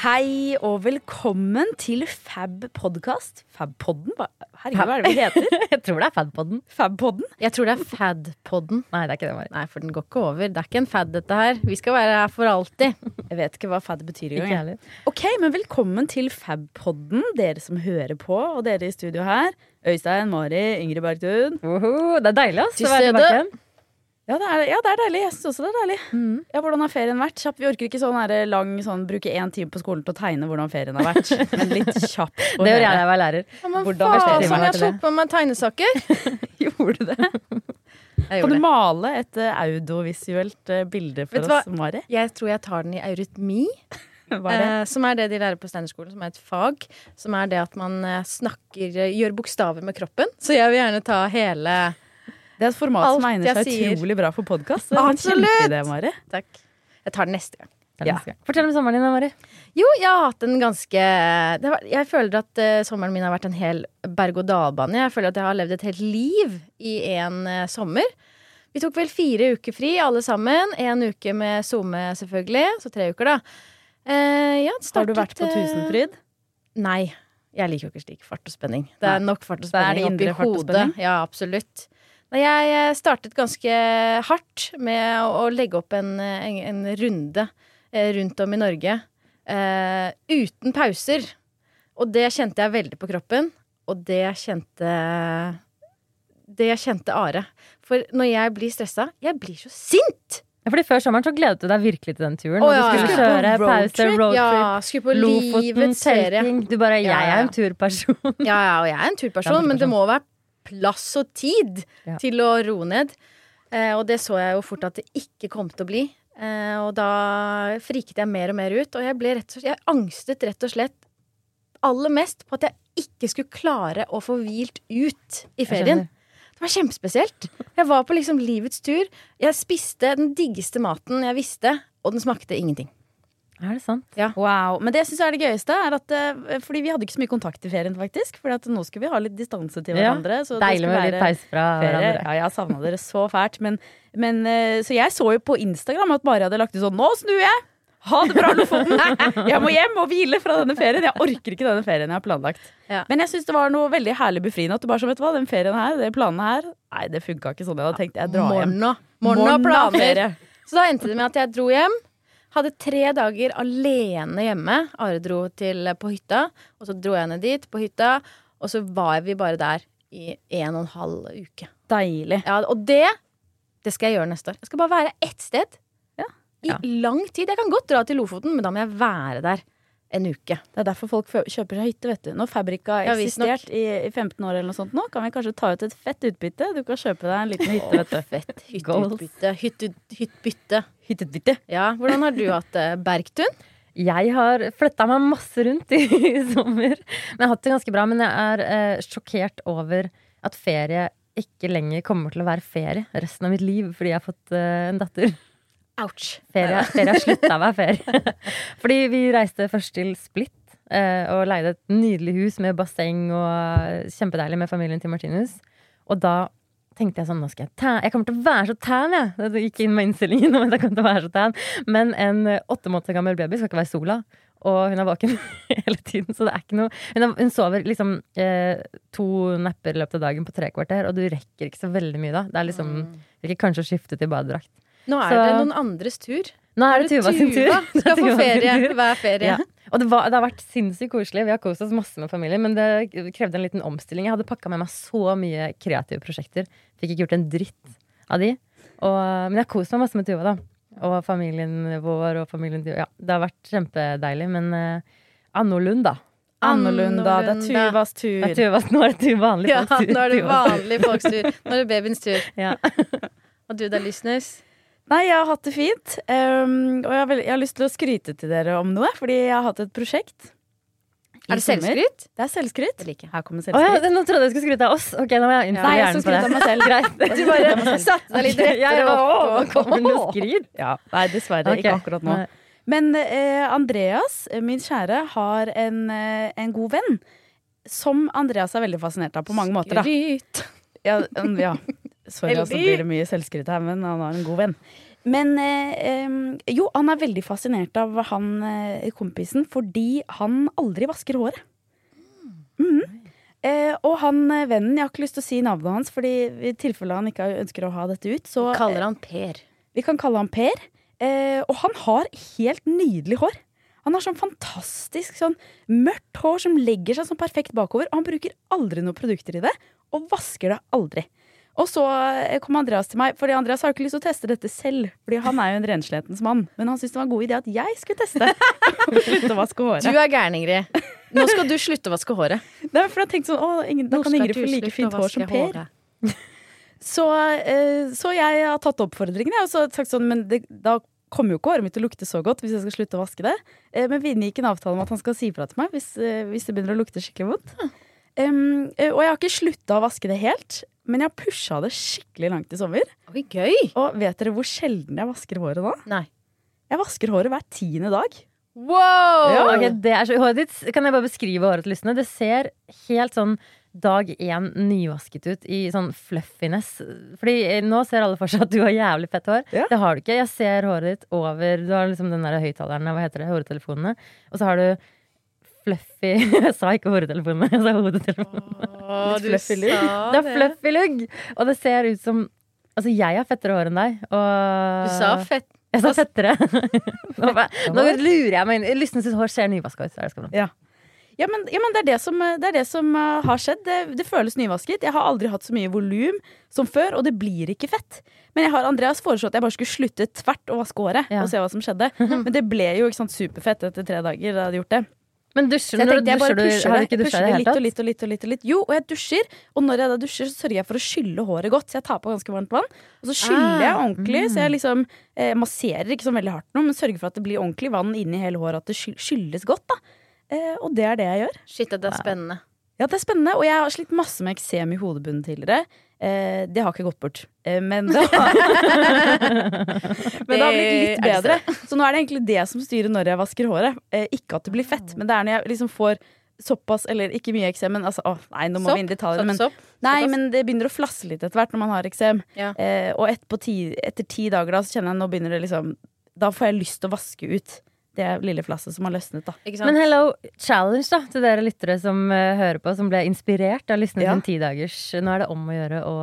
Hei og velkommen til Fab Podcast. Fab-podden? Herregud, hva er det vi heter? Jeg tror det er Fadpodden. Fab-podden? Jeg tror det er Fadpodden. Nei, det er ikke det, Mari. Nei, for den går ikke over. Det er ikke en fad, dette her. Vi skal være her for alltid. Jeg vet ikke hva fad betyr Ikke engang. jeg. heller. Ok, men velkommen til Fab-podden, dere som hører på, og dere i studio her. Øystein, Mari, Ingrid Bergtun. Woho, det er deilig ass, å være tilbake igjen. Ja det, er, ja, det er deilig. Jeg syns også det er deilig. Mm. Ja, Hvordan har ferien vært? Kjapp, Vi orker ikke sånn her lang sånn, bruke én time på skolen til å tegne hvordan ferien har vært. Men litt kjapt. Det gjør jeg da jeg var lærer. Ja, men Hvordan faen, sånn, jeg tok på meg tegnesaker. Gjorde du det? Kan du male et uh, audiovisuelt uh, bilde for Vet oss, Mari? Jeg tror jeg tar den i eurytmi, Hva er det? eh, som er det de lærer på Steinerskolen, som er et fag. Som er det at man eh, snakker Gjør bokstaver med kroppen. Så jeg vil gjerne ta hele Det er et format som egner seg sier. utrolig bra for podkast. Absolutt! Takk. Jeg tar den neste gang. Ja. Fortell om sommeren din, Mari. Jo, jeg har hatt en ganske det var, Jeg føler at uh, sommeren min har vært en hel berg-og-dal-bane. Jeg føler at jeg har levd et helt liv i én sommer. Vi tok vel fire uker fri, alle sammen. En uke med SoMe, selvfølgelig. Så tre uker, da. Uh, ja, startet, Har du vært på Tusenfryd? Nei. Jeg liker jo ikke slik fart og spenning. Det er nok fart og Det det spenning oppi hodet. Ja, absolutt. Jeg startet ganske hardt med å, legge opp en, en, en runde eh, rundt om i Norge. uh, uten pauser. Og det kjente jeg veldig på kroppen. Og det kjente Det kjente Are. For når jeg blir stressa Jeg blir så sint! Fordi Før sommeren så gledet du deg virkelig til den turen. Og ja, du skulle ja. kjøre pause, roadtrip? Ja, skulle på Lofoten, livets. Du bare 'jeg er en turperson'. Ja, ja, og jeg er en turperson, men det må være plass og tid Ja. til å roe ned. Eh, og det så jeg jo fort at det ikke kom til å bli. Eh, og da friket jeg mer og mer ut, og jeg ble rett og slett Jeg angstet rett og slett aller mest på at jeg ikke skulle klare å få hvilt ut i ferien. Det var kjempespesielt. Jeg var på liksom livets tur. Jeg spiste den diggeste maten jeg visste, og den smakte ingenting. Er det sant? Wow. Men det jeg syns er det gøyeste, er at eh, fordi vi hadde ikke så mye kontakt i ferien, faktisk. Fordi nå skulle vi ha litt distanse til Ja. hverandre. så Deilig med litt peis fra ferie. hverandre. Ja, jeg savna dere så fælt. Men, men, eh, så jeg så jo på Instagram at Mari hadde lagt ut sånn Nå snur jeg! Ha det bra, Lofoten! Jeg må hjem og hvile fra denne ferien. Jeg orker ikke denne ferien jeg har planlagt. Ja. Men jeg syns det var noe veldig herlig befriende at du bare så, vet du hva, den ferien her, de planene her Nei, det funka ikke sånn. Jeg hadde tenkt jeg drar hjem. Morna. Morna planer. Så da endte det med at jeg dro hjem. Hadde tre dager alene hjemme. Are dro til, på hytta, og så dro jeg ned dit på hytta. Og så var vi bare der i en og en halv uke. Deilig. Ja, og det det skal jeg gjøre neste år. Jeg skal bare være ett sted. Ja. I lang tid. Jeg kan godt dra til Lofoten, men da må jeg være der en uke. Det er derfor folk kjøper seg hytte, vet du. Når Fabrik har Ja, eksistert i, i 15 år eller noe sånt nå, kan vi kanskje ta ut et fett utbytte. Du kan kjøpe deg en liten hytte, vet du. Fett hytteutbytte. hytteutbytte. Hytteutbytte. Ja, hvordan har du hatt det, Bergtun? Jeg har flytta meg masse rundt i, i sommer. Men jeg har hatt det ganske bra. Men jeg er eh, sjokkert over at ferie ikke lenger kommer til å være ferie resten av mitt liv fordi jeg har fått eh, en datter. Ouch. Ferie, har slutta være ferie. Fordi vi reiste først til Split eh, og leide et nydelig hus med basseng og kjempedeilig med familien til Martinus. Og da tenkte jeg sånn, nå skal jeg tan. Jeg kommer til å være så tan, jeg. Det gikk inn med innstillingen om at jeg kom til å være så tan. Men en eh, åtte måneder gammel baby skal ikke være sola. Og hun er våken hele tiden, så det er ikke noe Hun, er, hun sover liksom eh, to napper i løpet av dagen på tre kvarter, og du rekker ikke så veldig mye da. Det er liksom Rekker kanskje å skifte til badedrakt. Nå er Så- det noen andres tur. Nå er det Tuva sin tur. Tuva skal få ferie hver ferie. Ja. Og det, var, det har vært sinnssykt koselig. Vi har kost oss masse med familien, men det krevde en liten omstilling. Jeg hadde pakka med meg så mye kreative prosjekter. Fikk ikke gjort en dritt av de. Og, men jeg har kost meg masse med Tuva, da. Og familien vår og familien Tuva. Ja, det har vært kjempedeilig, men uh, annorlund, da. Annorlunda. Det er Tuvas Tuvas Det tur. er tuvas, nå er det vanlig Ja, folks tur. nå er det Tuvas vanlig folks tur. Nå er det babyens tur. Ja. Og du da, listeners? Nei, jeg har hatt det fint. Um, og jeg har, vel- jeg har lyst til å skryte til dere om noe, fordi jeg har hatt et prosjekt. Er det selvskryt? Det er selvskryt. Jeg liker. Her kommer Å ja, selvskryt. nå trodde jeg du skulle skryte av oss. Ok, nå må jeg innføre Nei, jeg hjernen på det. skryte av meg selv. Greit. Du bare satte deg litt Jeg rettere opp. og kommer med skryt. Ja, nei, dessverre. Okay. Ikke akkurat nå. Men eh, Andreas, eh, min kjære, har en, eh, en god venn. Som Andreas er veldig fascinert av på mange måter. Da. Skryt. Ja, ja. Sorry, altså blir det mye selvskryt her, men han har en god venn. Men eh, jo, han er veldig fascinert av han eh, kompisen fordi han aldri vasker håret. Mm. Eh, og han eh, vennen, jeg har ikke lyst til å si navnet hans, fordi i tilfelle han ikke ønsker å ha dette ut, så Kaller han Per. vi kan kalle han Per. Eh, og han har helt nydelig hår. Han har sånn fantastisk sånn mørkt hår som legger seg sånn perfekt bakover. Og han bruker aldri noen produkter i det, og vasker det aldri. Og så eh, kom Andreas til meg, fordi Andreas har ikke lyst til å teste dette selv. Fordi han er jo en renslighetens mann. Men han syntes det var en god idé at jeg skulle teste. slutte å vaske håret. Du er gæren, Ingrid. Nå skal du slutte å vaske håret. Nei, for jeg tenkte sånn, å, ingen, Da kan Ingrid få like fint hår som Per. Så, eh, så jeg har tatt oppfordringen jeg, og så sagt sånn, men det, da kommer jo ikke håret mitt til å lukte så godt hvis jeg skal slutte å vaske det. Eh, men vi inngikk en avtale om at han skal si ifra til meg hvis, hvis det begynner å lukte skikkelig vondt. Eh, og jeg har ikke slutta å vaske det helt, men jeg har pusha det skikkelig langt i sommer. Oi, gøy! Og vet dere hvor sjelden jeg vasker håret nå? Nei. Jeg vasker håret hver tiende dag. Wow! Ja. Okay, det er så, håret ditt, kan jeg bare beskrive håret til lystne? Det ser helt sånn dag én nyvasket ut i sånn fluffiness. Fordi eh, nå ser alle for seg at du har jævlig fett hår. Ja. Det har du ikke. Jeg ser håret ditt over Du har liksom den der høyttaleren, hva heter det, hodetelefonene. Og så har du fluffy Jeg sa ikke hodetelefonen jeg sa hodetelefonen Å, Litt fluffy lugg. Det er fluffy lugg! Og det ser ut som Altså, jeg har fettere hår enn deg. Og Du sa fett. Jeg sa fettere. nå, nå lurer jeg meg inn. Sitt hår ser nyvaska ut. Ja. Ja, men, ja, men det er det som, det er det som uh, har skjedd. Det, det føles nyvasket. Jeg har aldri hatt så mye volum som før, og det blir ikke fett. Men jeg har Andreas foreslått at jeg bare skulle slutte tvert å vaske håret Ja. og se hva som skjedde. Men det ble jo sant, superfett etter tre dager. Da jeg hadde gjort det. Men dusjer jeg når du dusjer, du, har du ikke dusja i det hele tatt? litt og litt og litt og litt. Jo, og jeg dusjer. Og når jeg da dusjer, så sørger jeg for å skylle håret godt. Så jeg tar på ganske varmt vann. Og så skyller jeg Ah, ordentlig. Så jeg liksom eh, masserer ikke så veldig hardt nå, men sørger for at det blir ordentlig vann inni hele håret. At det sky- skylles godt. da. Eh, og det er det jeg gjør. Shit, det er spennende. Ja, det er spennende, og jeg har slitt masse med eksem i hodebunnen tidligere. Eh, det har ikke gått bort. Eh, men, det har, men det har blitt litt bedre. Så nå er det egentlig det som styrer når jeg vasker håret. Eh, ikke at det blir fett, men det er når jeg liksom får såpass, eller ikke mye eksem, men altså, å, nei, nå må vi inn i detaljer. Men, Sopp, sopp. nei, men det begynner å flasse litt etter hvert når man har eksem. Ja. Eh, og et på ti, etter ti dager da, så kjenner jeg nå begynner det liksom Da får jeg lyst til å vaske ut det lille flasset som har løsnet, da. Ikke sant? Men hello, challenge da til dere lyttere som uh, hører på, som ble inspirert av Lysne Ja. sin tidagers. Nå er det om å gjøre å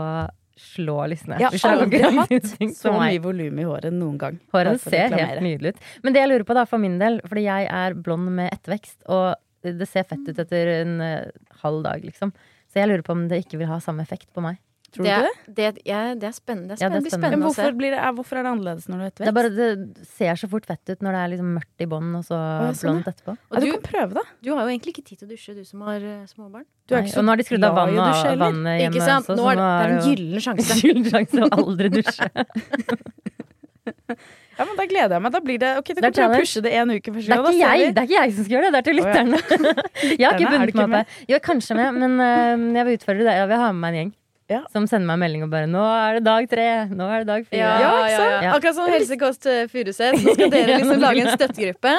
slå Lysne. Jeg har aldri hatt så mye volum i håret noen gang. Å ser helt nydelig ut. Men det jeg lurer på da, for min del, fordi jeg er blond med ettervekst, og det ser fett ut etter en uh, halv dag, liksom. Så jeg lurer på om det ikke vil ha samme effekt på meg. Tror det, du det? det, ja, det er spennende. Det, Ja, er det er spennende. blir spennende. Men å se. hvorfor, det, hvorfor er det annerledes når du er Det, er bare, det ser så fort fett ut når det er liksom mørkt i bånn, og så ja, sånn, blondt etterpå. Og du du, kan prøve, da. du har jo egentlig ikke tid til å dusje, du som har uh, småbarn. Du er Nei, ikke så og nå har de skrudd av vannet, dusje vannet hjemme Ikke sant? også, Nå er det, det er en gyllen sjanse. Gyllen sjanse å aldri dusje. Ja, men Da gleder jeg meg. Da blir det, ok, Det er prøve å challenge. pushe det en uke først. Det er, da ikke jeg, det er ikke jeg som skal gjøre det, det er til Å, ja. lytterne. Jeg har ikke Lytterne, bundet meg opp. Jo, kanskje med, men uh, jeg vil utfordre deg. Jeg vil ha med meg en gjeng. Ja. Som sender meg en melding og bare 'Nå er det dag tre. Nå er det dag fire'. Ja, Ja, ja, ja. Akkurat som Helsekost eh, Furuset. Nå skal dere liksom lage en støttegruppe.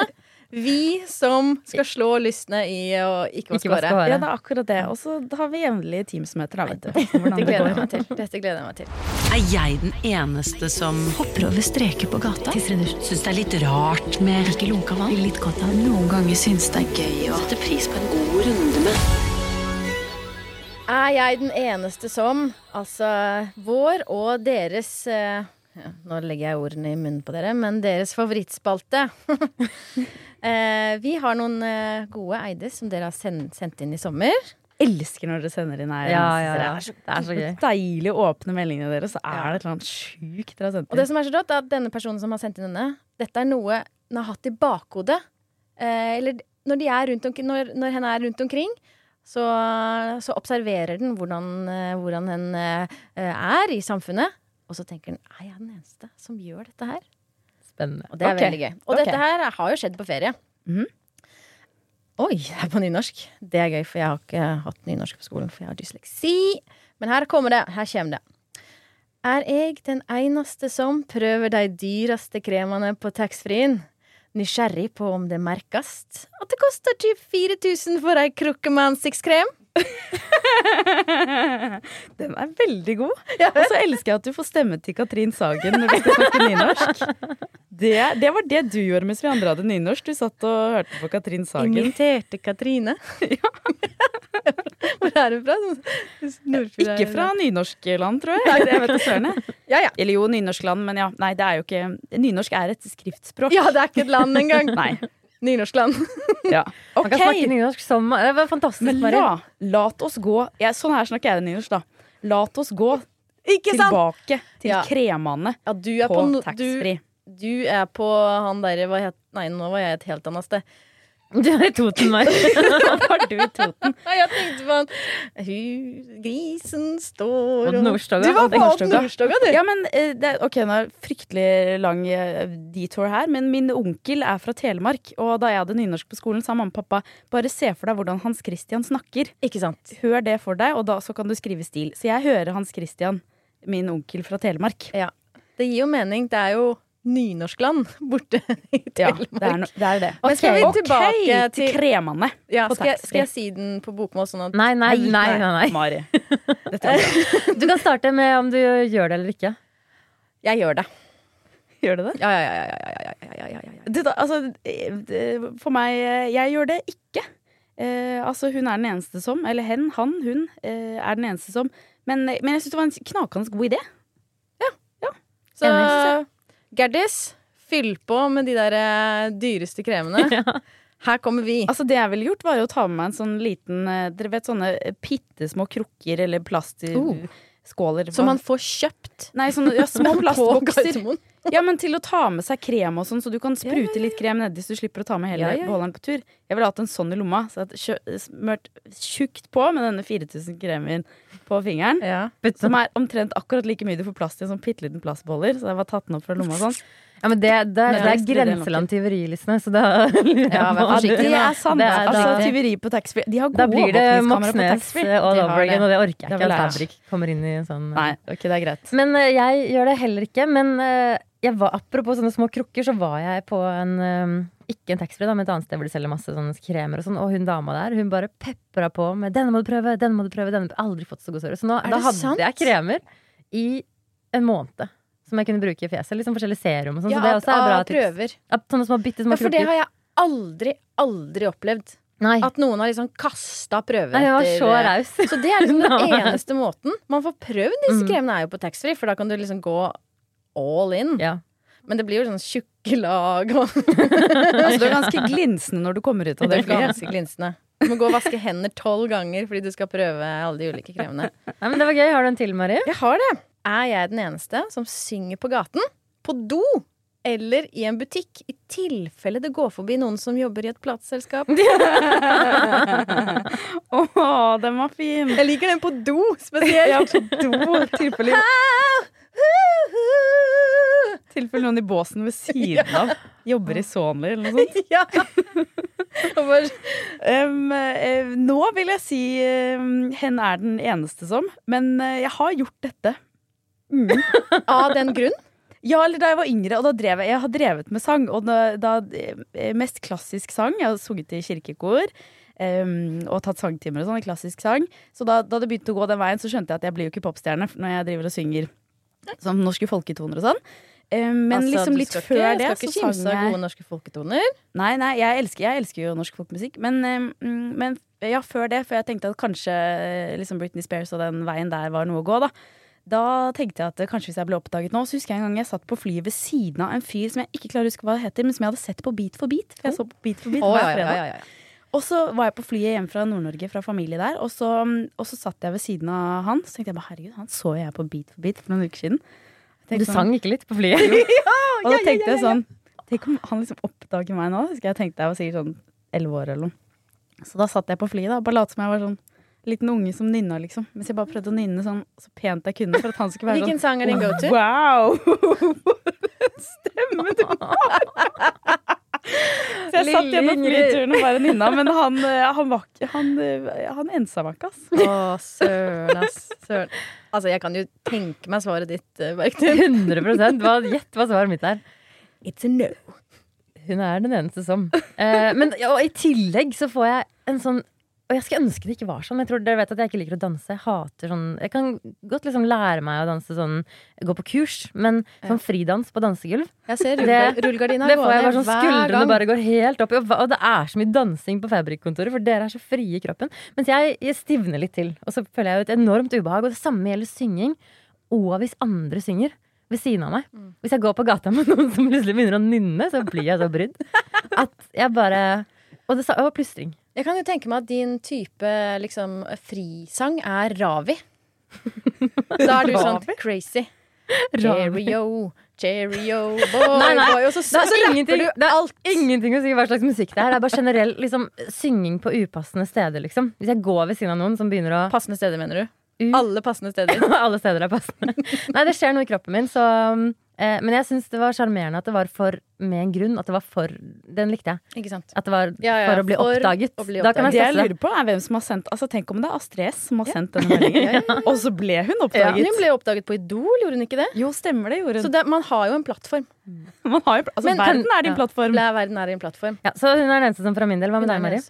Vi som skal slå lystne i å ikke vaske håret. Ja, det er akkurat det. Og så har vi jevnlige Teams-møter, da, vet du. Dette det gleder jeg meg til. Dette gleder jeg meg til. Er jeg den eneste som hopper over streker på gata? Syns det er litt rart med ikke lunka vann? Litt godt av. Noen ganger syns det er gøy å sette pris på en god runde med Er jeg den eneste som, altså vår og deres eh, ja, Nå legger jeg ordene i munnen på dere, men deres favorittspalte. eh, vi har noen eh, gode eide som dere har sendt, sendt inn i sommer. Elsker når dere sender inn her. Ja, ja, ja. Det, er så Det er så gøy. deilig å åpne meldingene deres, så er det et eller annet sjukt dere har sendt inn. Og det som er så rått, er at denne personen som har sendt inn denne, dette er noe hun har hatt i bakhodet. Eh, eller når, de er rundt omkring, når, når hen er rundt omkring, så, så observerer den hvordan, eh, hvordan hen eh, er i samfunnet. Og så tenker den er jeg den eneste som gjør dette her? Spennende. Og det er okay. veldig gøy. Og okay. dette her har jo skjedd på ferie. Mhm. Oi, det er på nynorsk. Det er gøy, for jeg har ikke hatt nynorsk på skolen, for jeg har dysleksi. Men her kommer det. Her kommer det. Er jeg den eneste som prøver de dyreste kremene på taxfree-en? Nysgjerrig på om det merkes at det koster typ 4000 for ei krukke med ansiktskrem? Den er veldig god. Og så elsker jeg at du får stemme til Katrin Sagen når du skal snakke nynorsk. Det, det var det du gjorde mens vi andre hadde nynorsk. Du satt og hørte på Katrin Sagen. Imiterte Katrine. Hvor er hun fra? Nordfjord Ikke fra nynorskland, tror jeg. Eller jeg vet søren. Ja, ja. Eller jo, nynorskland, men ja. Nei, det er jo ikke Nynorsk er et skriftspråk. Ja, det er ikke et land engang. Nei. Nynorskland. Ja. Man okay. kan snakke nynorsk som Det var fantastisk, men la, lat oss gå ja, Sånn her snakker jeg det nynorsk, da. Lat oss gå Ikke sant? tilbake til Ja. kremene Ja, du er på på, no- du, taxfree. du er på han derre Nei, nå var jeg et helt annet sted. Du er i Toten, Mari. Var du i Toten? Jeg tenkte på han Grisen står Og Nordstoga. Du var på Nordstoga. Nordstoga, du! Ja, men eh, det, Ok, nå er det fryktelig lang eh, detour her, men min onkel er fra Telemark. Og da jeg hadde nynorsk på skolen, sa mamma og pappa bare se for deg hvordan Hans Christian snakker. Ikke sant. Hør det for deg, og da så kan du skrive stil. Så jeg hører Hans Christian, min onkel fra Telemark. Ja. Det gir jo mening. Det er jo nynorskland borte i Ja, det er, no, det, er det. Men skal vi tilbake til til kremene ja, skal, jeg, skal jeg si den på bokmål sånn at Nei, nei, nei. nei, nei. Mari. Dette. Du kan starte med om du gjør det eller ikke. Jeg gjør det. Gjør det det? Ja, ja, ja. ja, ja, ja, ja, ja, ja, ja. da, altså, eh, for meg eh, Jeg gjør det ikke. Eh, altså, hun er den eneste som Eller hen, han, hun eh, er den eneste som Men, men jeg syns det var en knakende god idé. Ja. Så Enig. Gerdis, fyll på med de der eh, dyreste kremene. Her kommer vi. Altså Det jeg ville gjort, var å ta med meg en sånn liten eh, Dere vet sånne bitte små krukker eller plastskåler. Som man får kjøpt Nei, sånne ja, små plastbokser. Ja, men til å ta med seg krem og sånn, så du kan sprute litt krem nedi så du slipper å ta med hele Ja, ja, ja. beholderen på tur. Jeg ville hatt en sånn i lomma. Så jeg smørt tjukt på med denne 4000 kremen på fingeren. Ja. Som er omtrent akkurat like mye du får plass til en sånn bitte liten plastbeholder. Så jeg var tatt den opp fra lomma og sånn. Ja, men det, det, det det er grenseland tyveri, liksom. så da Ja, vær forsiktig Det er sant. Det er altså, da- tyveri på taxfree. De har gode blir overvåkningskamera på Moxnes taxfree. all De har over again, det. og det orker jeg ikke at. Fabrik kommer inn i en sånn Nei, ok, det er greit. Men uh, jeg gjør det heller ikke. Men uh, var, apropos sånne små krukker, så var jeg på en eh, ikke en taxfree, da, men et annet sted hvor de selger masse sånne kremer og sånn. Og hun dama der, hun bare pepra på med 'denne må du prøve', 'denne må du prøve'. Denne. Aldri fått så god sår. Så nå, da hadde sant? jeg kremer i en måned. Som jeg kunne bruke i fjeset. Liksom forskjellige serum og sånn. Ja, så det også er bra av tips. prøver. Ja, sånne små bitte små Ja, for det har jeg aldri, aldri opplevd. Nei. At noen har liksom kasta prøver Nei, jeg var etter- så raus. Så det er liksom den eneste måten man får prøvd disse Mm. kremene, er jo på taxfree, for da kan du liksom gå all in. Ja. Men det blir jo sånn tjukke lag og Altså, du er ganske glinsende når du kommer ut av det flyet. ganske glinsende. Du må gå og vaske hender tolv ganger fordi du skal prøve alle de ulike kremene. Nei, men det var gøy. Har du en til, Mari? Jeg har det. Er jeg den eneste som synger på gaten, på do eller i en butikk, i tilfelle det går forbi noen som jobber i et plateselskap? Å, den var fin! Jeg liker den på do spesielt. Ja, på do. Tilfelle, tilfelle noen i båsen ved siden av jobber i Sonly eller noe sånt. ja. Um, eh, nå vil jeg si um, hen er den eneste som, men uh, jeg har gjort dette. Mm. av den grunn? Ja, eller da jeg var yngre, og da drev jeg Jeg har drevet med sang, og da, da eh, Mest klassisk sang. Jeg har sunget i kirkekor. Um, og tatt sangtimer og sånn, klassisk sang. Så da, da det begynte å gå den veien, så skjønte jeg at jeg blir jo ikke popstjerne når jeg driver og synger sånn norske folketoner og sånn. Um, men Altså, liksom litt før ikke, det skal ikke kimse av gode norske folketoner. Nei, nei, jeg elsker, jeg elsker jo norsk folkemusikk. Men, um, men ja, før det, for jeg tenkte at kanskje eh, liksom Britney Spears og den veien der var noe å gå, da. Da tenkte jeg at eh, kanskje hvis jeg ble oppdaget nå, så husker jeg en gang jeg satt på flyet ved siden av en fyr som jeg ikke klarer å huske hva det heter, men som jeg hadde sett på Beat for beat. For jeg så på Beat for beat Å, hver ja, ja, fredag. ja, ja, ja. Og så var jeg på flyet hjem fra Nord-Norge, fra familie der, og så, og så satt jeg ved siden av han. Så tenkte jeg bare herregud, han så jeg på Beat for beat for noen uker siden. Du sånn- sang ikke litt på flyet? og da tenkte jeg sånn Tenk om han liksom oppdager meg nå. Husker jeg tenkte jeg var sikkert sånn elleve år eller noe. Så da satt jeg på flyet da, og bare lot som jeg var sånn liten unge som nynna, liksom. Mens jeg bare prøvde å nynne sånn så pent jeg kunne for at han skulle være Hvilken sånn sang er din go to? Wow! Stemme du har! Så jeg satt gjennom flyturen og bare nynna, men han, eh, han var Han, eh, han ensa meg ikke, ass. Å, søren, ass. Søren. Altså, jeg kan jo tenke meg svaret ditt, eh, Bergtun. 100 hva, Gjett hva svaret mitt er. It's a no. Hun er den eneste som. Eh, men og i tillegg så får jeg en sånn og jeg skulle ønske det ikke var sånn. Jeg tror dere vet at jeg ikke liker å danse. Jeg hater sånn Jeg kan godt liksom lære meg å danse sånn Gå på kurs, men sånn fridans på dansegulv Jeg ser rullegardina Det får jeg bare sånn hver Skuldrene gang. bare går helt opp. Og og det er så mye dansing på Fabrik-kontoret, for dere er så frie i kroppen. Mens jeg, jeg stivner litt til. Og så føler jeg jo et enormt ubehag. Og det samme gjelder synging. Og hvis andre synger ved siden av meg. Mm. Hvis jeg går på gata med noen som plutselig begynner å nynne, så blir jeg så brydd. At jeg bare Og, det, og plystring. Jeg kan jo tenke meg at din type liksom, frisang er Ravi. Da er du sånn crazy. Cheerio, cheerio, boy, Nei, nei. boy. Og så, Det er, rapper ingenting, det er alt. ingenting å si hva slags musikk det er. Det er bare generell liksom, synging på upassende steder, liksom. Hvis jeg går ved siden av noen som begynner å Passende steder, mener du? U- Alle passende steder. Alle steder er passende. Nei, det skjer noe i kroppen min, så eh, Men jeg syns det var sjarmerende at det var for med en grunn. At det var for Den likte jeg. Ikke sant? At det var Ja, ja, for å bli for oppdaget. å bli Da kan Det jeg lurer på, er hvem som har sendt Altså, Tenk om det er Astrid S som har sendt denne meldingen. Og så ble hun Ja. oppdaget. Hun ble oppdaget på Idol, gjorde hun ikke det? Jo, stemmer det. gjorde Så hun. det, man har jo en plattform. Man har jo, altså, Men- verden er din Ja. plattform. Ja, verden er din plattform. Ja, så hun er den eneste som fra min del. Hva med deg, Mari?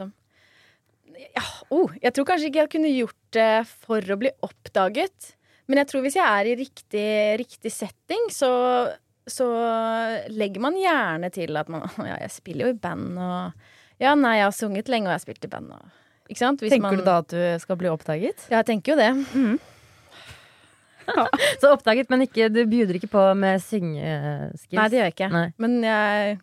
Ja, oh, jeg tror kanskje ikke jeg kunne gjort det for å bli oppdaget. Men jeg tror hvis jeg er i riktig, riktig setting, så, så legger man gjerne til at man Ja, jeg spiller jo i band og Ja, nei, jeg har sunget lenge, og jeg har spilt i band og Ikke sant? Hvis Tenker man, du da at du skal bli oppdaget? Ja, jeg tenker jo det. Så oppdaget, men ikke, du bjuder ikke på med syngeskills? Nei, det gjør jeg ikke. Nei. Men jeg,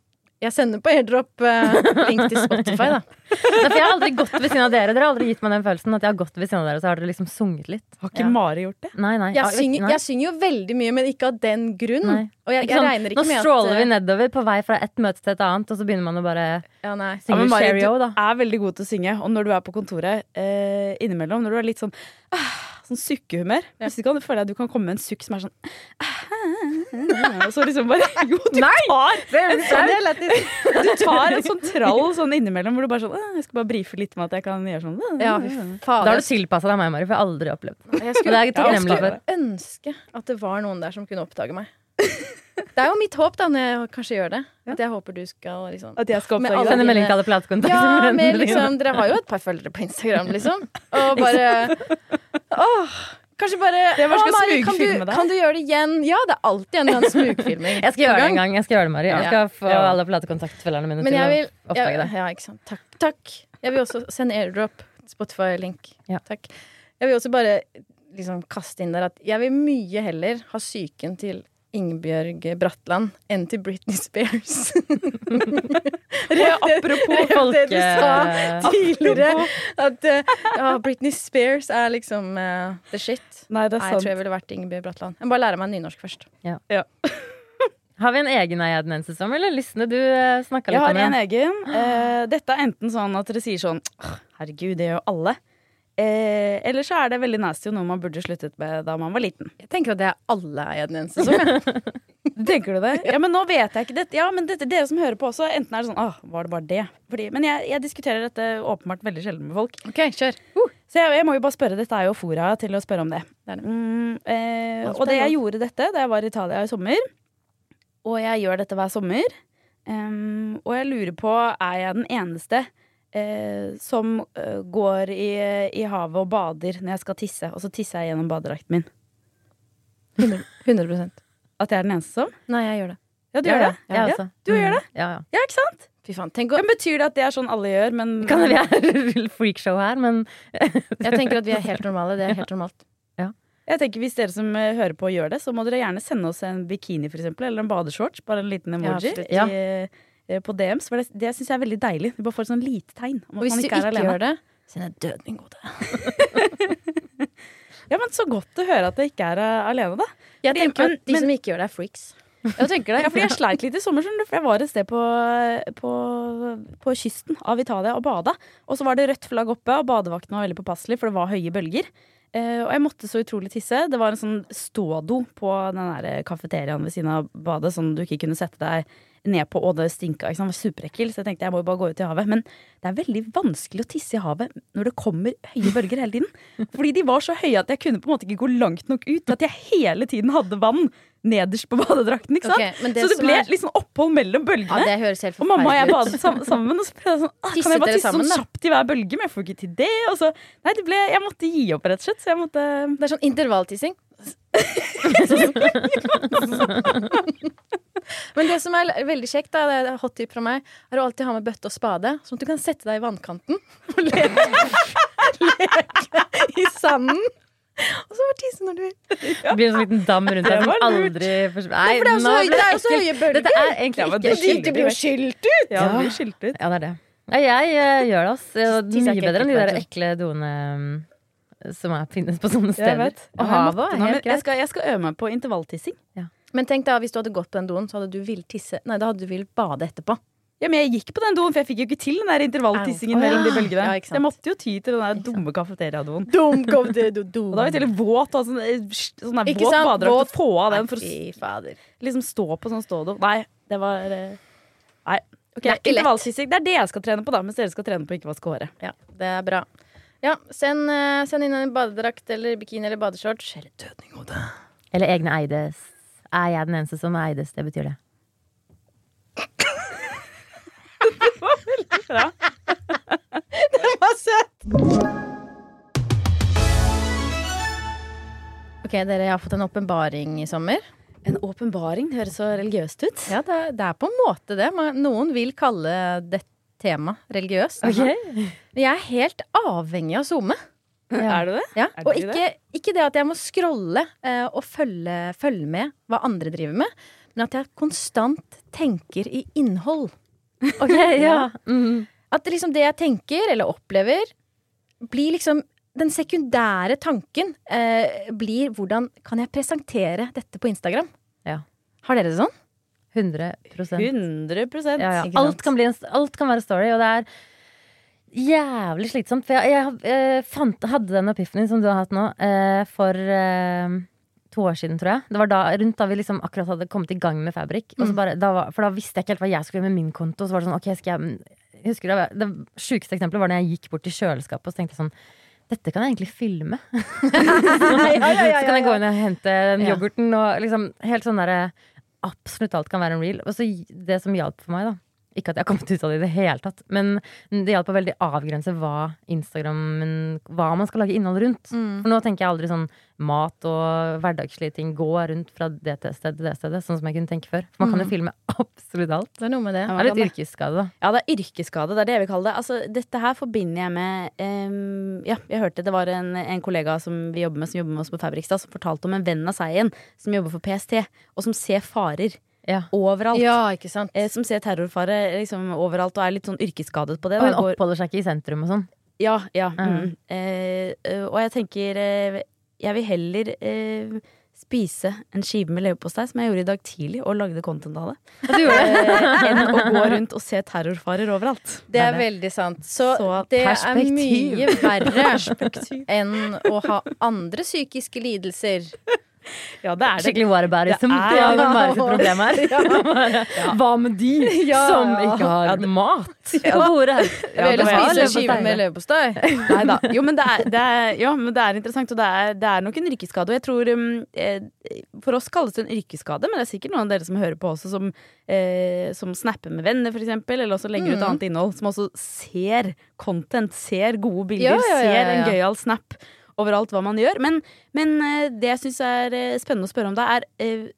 jeg sender på airdrop uh, link til Spotify, da. Jeg har aldri gått ved siden av dere. Dere har aldri gitt meg den følelsen at jeg har gått ved siden av dere, så har dere liksom sunget litt. Har ikke Ja. Mari gjort det? Nei, nei. Jeg synger, nei. jeg synger jo veldig mye, men ikke av den grunn. Nei. Og jeg, jeg sånn, regner Nå ikke med at Nå stråler vi eh, nedover på vei fra et møte til et annet, og så begynner man å bare Ja, nei. Ja, synge men Mari, Cheerio, da. Du er veldig god til å synge, og når du er på kontoret eh, innimellom, når du er litt sånn ah, Sånn sukkehumør. Ja. Hvis du kan, føler jeg at du kan komme med en sukk som er sånn ah, Og så liksom bare Jo, du tar tar Sånn. Du tar en sånn trall sånn innimellom hvor du bare sånn «Ah, Jeg skal bare brife litt med at jeg kan gjøre sånn. Ja, Da har du tilpassa deg meg, Mari, for jeg har aldri opplevd det. Jeg skulle, det er jeg skulle ønske at det var noen der som kunne oppdage meg. Det er jo mitt håp, da, når jeg kanskje gjør det. At jeg håper du skal liksom At jeg skal oppdage alle. Sende melding til alle platekontaktene. Ja, men liksom, dere har jo et par følgere på Instagram, liksom. Og bare Åh, Kanskje bare det var «Å, skal Mari, kan, du, kan du gjøre det igjen? Ja, det er alltid en eller annen smugfilming. Jeg skal gjøre det en gang. Jeg skal gjøre det, Mari. Jeg skal få Ja. alle platekontaktfølgerne mine Men til å oppdage det. Ja, ikke sant. Takk. Takk. Jeg vil også sende airdrop. Spotify-link. Ja. Takk. Jeg vil også bare liksom kaste inn der at jeg vil mye heller ha psyken til Ingebjørg Bratland enn til Britney Spears. Apropos Rett det du sa tidligere. At eh, ja, Britney Spears er liksom uh, the shit. Nei, det Nei, er jeg tror jeg ville vært Ingebjørg Bratland. Jeg må bare lære meg nynorsk først. Har vi en egen eiedenense som, eller Lysne? Du uh, snakka litt Jeg har en egen. Uh, dette er enten sånn at dere sier sånn Herregud, det gjør jo alle. Eh, eller så er det veldig nasty og noe man burde sluttet med da man var liten. Jeg tenker at det er alle i en eneste som. Tenker du det? Ja, men nå vet jeg ikke dette. Ja, men dette, dere som hører på også, enten er det sånn Åh, var det bare det? Fordi, men jeg, jeg diskuterer dette åpenbart veldig sjelden med folk. OK, kjør. Så jeg, jeg må jo bare spørre, dette er jo fora til å spørre om det. Det det. Mm, eh, og det jeg gjorde dette da jeg var i Italia i sommer, og jeg gjør dette hver sommer, um, og jeg lurer på, er jeg den eneste eh, som eh, går i, i havet og bader når jeg skal tisse, og så tisser jeg gjennom badedrakten min? 100% At jeg er den eneste som? Nei, jeg gjør det. Ja, du gjør det? Ja, Ja, altså. du gjør det? Mm, Ja, ja. Ja, ikke sant? Fy faen. Tenk å, betyr det at det er sånn alle gjør, men Kan vi er freakshow her, men jeg tenker at vi er helt normale. Det er helt normalt. Jeg tenker Hvis dere som eh, hører på gjør det, så må dere gjerne sende oss en bikini for eksempel, eller en badeshorts. Bare en liten emoji. Ja. i, på DMs. For det, det syns jeg er veldig deilig. Du bare får et sånn lite tegn om Og at hvis man du ikke ikke er alene. gjør det, send deg død, min gode. Ja, men Så godt å høre at jeg ikke er eh, alene, da. Jeg tenker men- at de men- som ikke gjør det, er freaks. Jeg tenker det. Ja, fordi jeg sleit litt i sommer. For jeg var et sted på, på, på kysten av Italia og bada. Og så var det rødt flagg oppe, og badevakten var veldig påpasselig, for det var høye bølger. Eh, og jeg måtte så utrolig tisse. Det var en sånn stådo på den der kafeteriaen ved siden av badet, sånn du ikke kunne sette deg ned på, og det stinka. Ikke sant? Det var superekkel, så jeg tenkte jeg må jo bare gå ut i havet. Men det er veldig vanskelig å tisse i havet når det kommer høye bølger hele tiden. Fordi de var så høye at jeg kunne på en måte ikke gå langt nok ut. At jeg hele tiden hadde vann nederst på badedrakten. ikke sant? Okay, det så det ble er- sånn opphold mellom Ja, bølgene. helt og mamma og jeg badet sammen. Og så jeg sånn, ah, kan jeg bare tisse sånn sammen, sånn kjapt i hver bølge? Men jeg får ikke til det. Og så, nei, det ble, jeg måtte gi opp, rett og slett. Så jeg måtte Det er sånn intervalltissing. Men det som er veldig kjekt, da, det er hot tip fra meg, er å alltid ha med bøtte og spade, sånn at du kan sette deg i vannkanten og leke, leke i sanden. Og så bare tisse når du vil. Det blir en sånn liten dam rundt deg som aldri forsvinner. For det er jo så høye- det er jo så høye bølger. Dette er egentlig Ja, ikke det Det blir jo skylt ut! Ja, det blir skilt ut. Ja, det er det. Nei, jeg eh, gjør det, ass. Mye bedre enn de der ekle doene mm, som er, finnes på sånne Jeg steder. vet. Og havet er helt greit. jeg, skal, jeg skal øve meg på intervalltissing. Men tenk da, hvis du hadde gått på den doen, så hadde du villet tisse Nei, da hadde du villet bade etterpå. Ja, men jeg gikk på den doen, for jeg fikk jo ikke til den der intervalltissingen mellom de bølgene. Ja, jeg måtte jo ty til den der dumme kafeteriadoen. Dum, kom det, du, du. Og da var jeg til våt og sånn, eh, sånn der Ikke våt sant? badedrakt. Våt. og Få av den for å liksom stå på sånn stådo. Nei, det var eh, Nei. Okay, Det er ikke lett. Intervalltissing, det er det jeg skal trene på, da, mens dere skal trene på å ikke vaske håret. Ja, det er bra. Ja, send, eh, send inn en badedrakt eller bikini eller badeshorts. Eller dødning i hodet. Eller egne Eides. Er jeg den eneste som er Eides? Det betyr det. det var veldig Bra. var søtt! Ok, dere, jeg har fått en åpenbaring i sommer. En åpenbaring, det høres så religiøst ut. Ja, det, er- det er på en måte det. Noen vil kalle det tema religiøst. Men jeg er helt avhengig av SoMe. Er du det? Ja. Er Og ikke ikke, ikke det at jeg må scrolle uh, og følge, følge med hva andre driver med, men at jeg konstant tenker i innhold. Ok, ja. Mm. At liksom det jeg tenker eller opplever, blir liksom Den sekundære tanken uh, blir hvordan kan jeg presentere dette på Instagram? Ja. Har dere det sånn? 100 100 ja, ja. Alt, kan bli en, alt kan være story, og det er jævlig slitsomt. For jeg, jeg jeg fant, hadde den epiphanien som du har hatt nå, eh, for eh, to år siden, tror jeg. Det var da, rundt da vi liksom akkurat hadde kommet i gang med Fabrik. Mm. bare, da var, for da visste jeg ikke helt hva jeg skulle gjøre med min konto. Så var det sånn, ok, skal jeg jeg husker Det, det sjukeste eksempelet var da jeg gikk bort til kjøleskapet og så tenkte jeg sånn dette kan jeg egentlig filme. Så kan jeg gå inn og hente den yoghurten og liksom helt sånn derre Absolutt alt kan være en reel. Og det som hjalp for meg, da Ikke at jeg har kommet ut av det i det hele tatt, men det hjalp å veldig avgrense hva Instagram Hva man skal lage innhold rundt. Mm. For nå tenker jeg aldri sånn mat og hverdagslige ting gå rundt fra det stedet til det stedet, sånn som jeg kunne tenke før. For man kan jo filme absolutt alt. Det er noe med det. Det er litt yrkesskade, da. Ja, det er yrkesskade. Det er det jeg vil kalle det. Altså, dette her forbinder jeg med um, Ja, jeg hørte det var en, en kollega som vi jobber med, som jobber med oss på Fabrikstad, som fortalte om en venn av seg igjen som jobber for PST, og som ser farer Ja. overalt. Ja, ikke sant? Eh, som ser terrorfare liksom, overalt og er litt sånn yrkesskadet på det. Og hun Går- oppholder seg ikke i sentrum og sånn. Ja, ja. mm. Mm. Eh, og jeg tenker eh, Jeg vil heller eh, spise en skive med leverpostei, som jeg gjorde i dag tidlig, og lagde content av det, eh, enn å gå rundt og se terrorfarer overalt. Det er veldig sant. Så, Så det er mye verre enn å ha andre psykiske lidelser. Ja, det er det. Skikkelig whataboutism. som er- ja, bare sitt problem her. Hva med de Ja. som ikke har Ja, det- mat på bordet? Ja, Eller det var- spise Ja, skive med leverpostei. Nei da. Jo, men det er, det er, ja, men det er interessant, og det er, det er nok en yrkesskade. Og jeg tror um, eh, For oss kalles det en yrkesskade, men det er sikkert noen av dere som hører på også, som, eh, som snapper med venner, eksempel, eller også legger ut Mm. annet innhold. Som også ser content, ser gode bilder, Ja, ja, ja, ser ja, en ja. gøyal snap overalt hva man gjør. Men, men eh, det jeg syns er eh, spennende å spørre om, da, er eh,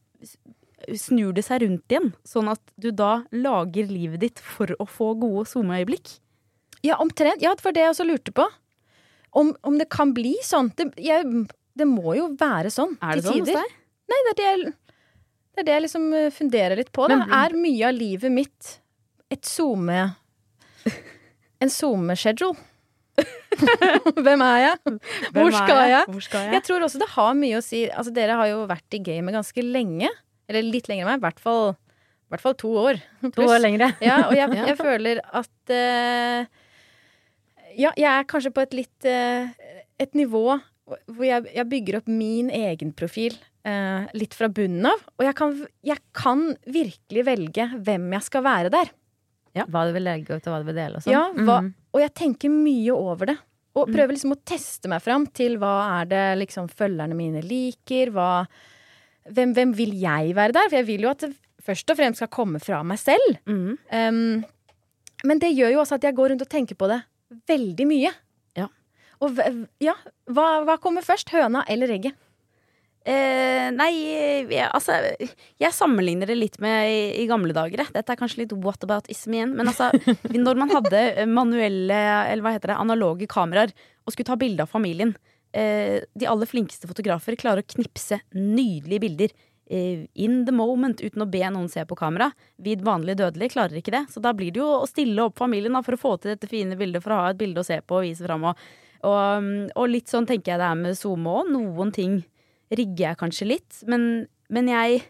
Snur det seg rundt igjen, sånn at du da lager livet ditt for å få gode SoMe-øyeblikk? Ja, omtrent. Ja, det var det jeg også lurte på. Om, om det kan bli sånn. Det, jeg, det må jo være sånn Er det til sånn hos tider. deg? Nei, det er det jeg, det er det jeg liksom funderer litt på. Men- er mye av livet mitt et SoMe En SoMe-schedule? Hvem er jeg? Hvem Hvor er skal jeg? Hvor skal jeg? Jeg tror også det har mye å si. Altså, dere har jo vært i gamet ganske lenge. Eller litt lenger enn meg. I hvert fall, i hvert fall to år. To år lengre. Ja, og jeg, jeg føler at uh, Ja, jeg er kanskje på et litt uh, Et nivå hvor jeg, jeg bygger opp min egen profil uh, litt fra bunnen av. Og jeg kan, jeg kan virkelig velge hvem jeg skal være der. Hva du vil legge ut, og hva du vil dele og sånn. Ja, hva, Mhm. Og jeg tenker mye over det. Og prøver liksom å teste meg fram til hva er det liksom følgerne mine liker. Hva, hvem, hvem vil jeg være der? For jeg vil jo at det først og fremst skal komme fra meg selv. Mm. Um, men det gjør jo også at jeg går rundt og tenker på det veldig mye. Ja. Og ja, hva, hva kommer først? Høna eller egget? Eh, nei, jeg, altså Jeg sammenligner det litt med i, i gamle dager. Dette er kanskje litt whataboutism igjen. Men altså, når man hadde manuelle, eller hva heter det, analoge kameraer og skulle ta bilde av familien eh, De aller flinkeste fotografer klarer å knipse nydelige bilder. eh, In the moment, uten å be noen se på kamera. Vi vanlige dødelige klarer ikke det. Så da blir det jo å stille opp familien da, for å få til dette fine bildet, for å ha et bilde å se på og vise fram. Og, og, og litt sånn tenker jeg det er med SoMe òg. Noen ting rigger jeg kanskje litt, men, men jeg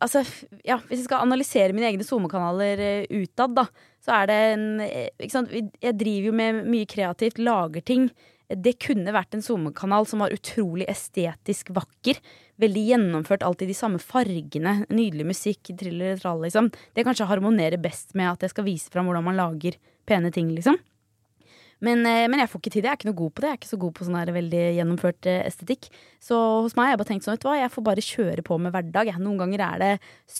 Altså, ja, hvis jeg skal analysere mine egne SoMe-kanaler eh, utad, da, så er det en eh, Ikke sant, jeg driver jo med mye kreativt, lager ting. Det kunne vært en SoMe-kanal som var utrolig estetisk vakker. Veldig gjennomført, alltid de samme fargene. Nydelig musikk, triller trall, liksom. Det kanskje harmonerer best med at jeg skal vise fram hvordan man lager pene ting, liksom. Men, eh, men jeg får ikke til det. Jeg er ikke noe god på det. Jeg er ikke så god på sånn her veldig gjennomført eh, estetikk. Så hos meg har jeg bare tenkt sånn, vet du hva, jeg får bare kjøre på med hverdag. Noen ganger er det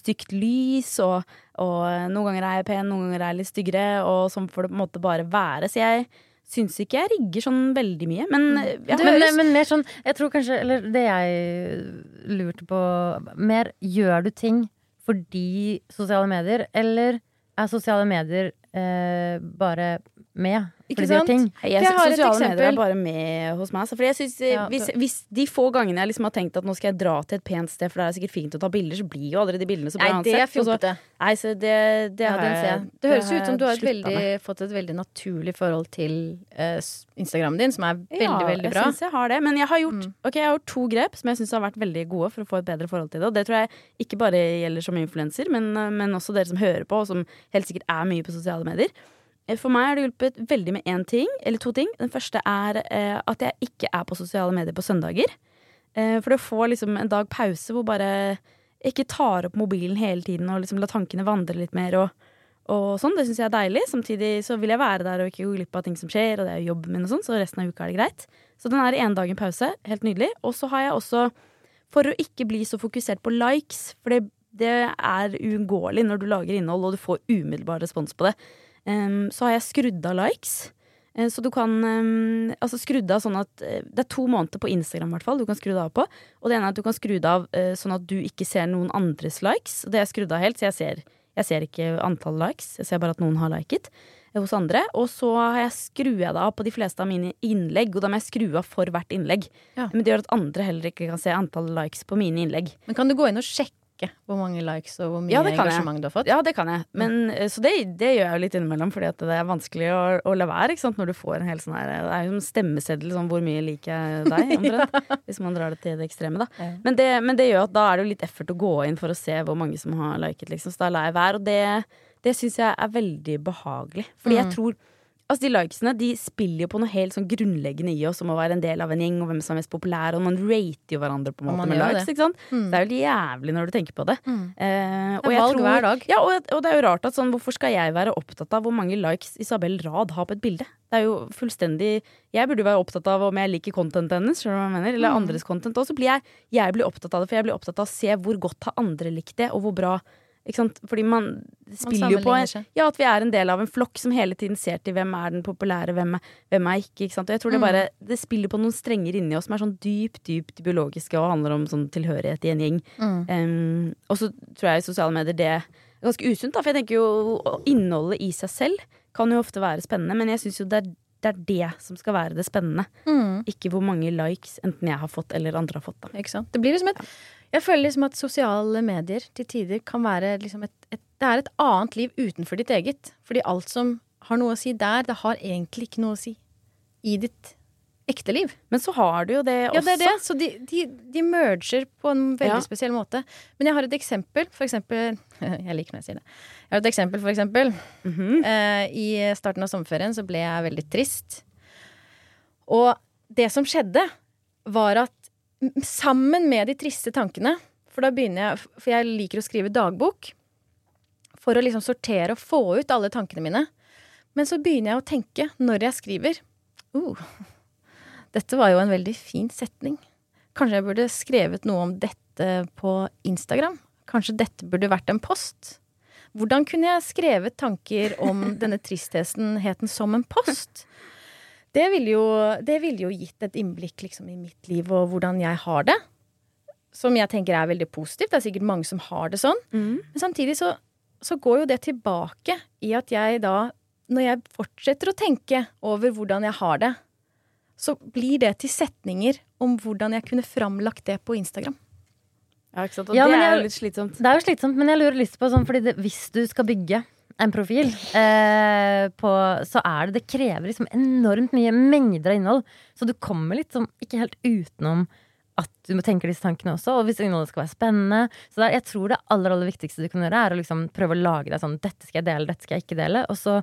stygt lys, og, og noen ganger er jeg pen, noen ganger er jeg litt styggere, og sånn får det på en måte bare være. Så jeg syns ikke jeg rigger sånn veldig mye. Men eh, ja, men, men, men mer sånn Jeg tror kanskje Eller det jeg lurte på Mer gjør du ting fordi sosiale medier, eller er sosiale medier eh, bare med Ikke sant? ting? Jeg jeg har et sosiale medier er eksempel. bare med hos meg. Altså, fordi jeg synes, eh, Ja, hvis, hvis de få gangene jeg liksom har tenkt at nå skal jeg dra til et pent sted, for det er sikkert fint å ta bilder, så blir jo aldri de bildene så bra Nei, det er fjompete. Nei, så det, det Ja, jeg. Det høres ut som du har et veldig, fått et veldig naturlig forhold til uh, Instagrammen din, som er veldig, ja, veldig bra. Jeg syns jeg har det. Men jeg har gjort, Mm. okay, jeg har gjort to grep som jeg syns har vært veldig gode for å få et bedre forhold til det. Og det tror jeg ikke bare gjelder som influenser, men, men også dere som hører på, og som helt sikkert er mye på sosiale medier. Eh, For meg har det hjulpet veldig med én ting, eller to ting. Den første er eh, at jeg ikke er på sosiale medier på søndager. Eh, for det å få liksom en dag pause hvor bare jeg ikke tar opp mobilen hele tiden og liksom la tankene vandre litt mer og, og sånn, det syns jeg er deilig. Samtidig så vil jeg være der og ikke gå glipp av ting som skjer, og det er jo jobben min og sånn, så resten av uka er det greit. Så den er en dag en pause. Helt nydelig. Og så har jeg også, for å ikke bli så fokusert på likes, for det, det er uunngåelig når du lager innhold og du får umiddelbar respons på det, em, så har jeg skrudd av likes. Eh, Så du kan um, altså skrudd av sånn at eh, Det er to måneder på Instagram i hvert fall du kan skru det av på. Og det ene er at du kan skru det av uh, sånn at du ikke ser noen andres likes. Og det er skrudd av helt, så jeg ser, jeg ser ikke antall likes. Jeg ser bare at noen har liket hos andre. Og så har jeg skrur jeg det av på de fleste av mine innlegg, og da må jeg skru av for hvert innlegg. Ja. Men det gjør at andre heller ikke kan se antall likes på mine innlegg. Men kan du gå inn og sjekke hvor mange likes og hvor mye Ja, jeg. engasjement du har fått? Ja, det kan jeg. Men, eh, så det, det gjør jeg jo litt innimellom, fordi at det er vanskelig å, å la være. Når du får en hel sånn her Det er jo en stemmeseddel, sånn hvor mye liker jeg deg, omtrent. Hvis man drar det til det ekstreme, da. Ja. Men, det, men det gjør at da er det jo litt effort å gå inn for å se hvor mange som har liket, liksom. Så da lar jeg være. Og det, det syns jeg er veldig behagelig. Fordi jeg tror Altså De likesene de spiller jo på noe helt sånn grunnleggende i oss om å være en del av en gjeng, og hvem som er mest populær, og man rater jo hverandre på en måte med likes. det. Ikke sant? Mm. Det er jo jævlig når du tenker på det. Mm. Eh, og Det er valg tror- hver dag. Ja, og, og det er jo rart at sånn, hvorfor skal jeg være opptatt av hvor mange likes Isabel Rad har på et bilde? Det er jo fullstendig Jeg burde jo være opptatt av om jeg liker contentet hennes, skjønner du hva jeg mener? Eller Mm. andres content. Og så blir jeg, jeg blir opptatt av det, for jeg blir opptatt av å se hvor godt har andre likt det, og hvor bra? Fordi man spiller jo på en, ja, at vi er en del av en flokk som hele tiden ser til hvem er den populære, hvem er, hvem er ikke. ikke jeg tror det Mm. bare Det spiller på noen strenger inni oss som er sånn dypt, dypt biologiske og handler om sånn tilhørighet i en gjeng. Mm. Um, og så tror jeg i sosiale medier det er ganske usunt, da. For jeg tenker jo innholdet i seg selv kan jo ofte være spennende, men jeg syns jo det er, det er det som skal være det spennende. Mm. Ikke hvor mange likes enten jeg har fått eller andre har fått. da. Det blir liksom et Jeg føler liksom at sosiale medier til tider kan være liksom et, et Det er et annet liv utenfor ditt eget. Fordi alt som har noe å si der, det har egentlig ikke noe å si i ditt ekte liv. Men så har du jo det også. Ja, det er det. Så de, de, de merger på en veldig Ja. spesiell måte. Men jeg har et eksempel, for eksempel Jeg liker når jeg sier det. Jeg har et eksempel, for eksempel. Mhm. Eh, I starten av sommerferien så ble jeg veldig trist. Og det som skjedde, var at sammen med de triste tankene For da begynner jeg For jeg liker å skrive dagbok. For å liksom sortere og få ut alle tankene mine. Men så begynner jeg å tenke når jeg skriver uh, Dette var jo en veldig fin setning. Kanskje jeg burde skrevet noe om dette på Instagram? Kanskje dette burde vært en post? Hvordan kunne jeg skrevet tanker om denne tristheten som en post? Det ville jo, vil jo gitt et innblikk liksom, i mitt liv og hvordan jeg har det. Som jeg tenker er veldig positivt. Det er sikkert mange som har det sånn. Mm. Men samtidig så, så går jo det tilbake i at jeg da, når jeg fortsetter å tenke over hvordan jeg har det, så blir det til setninger om hvordan jeg kunne framlagt det på Instagram. Ja, ikke sant? Og Ja, det er jo litt slitsomt. Det er jo slitsomt, men jeg lurer lyst på sånn, fordi det, hvis du skal bygge en profil, eh, på, så er det Det krever liksom enormt mye mengder av innhold. Så du kommer sånn ikke helt utenom at du må tenke disse tankene også. Og hvis innholdet skal være spennende. Så det er, jeg tror det aller aller viktigste du kan gjøre, er å liksom prøve å lage deg sånn Dette skal jeg dele, dette skal jeg ikke dele. Og så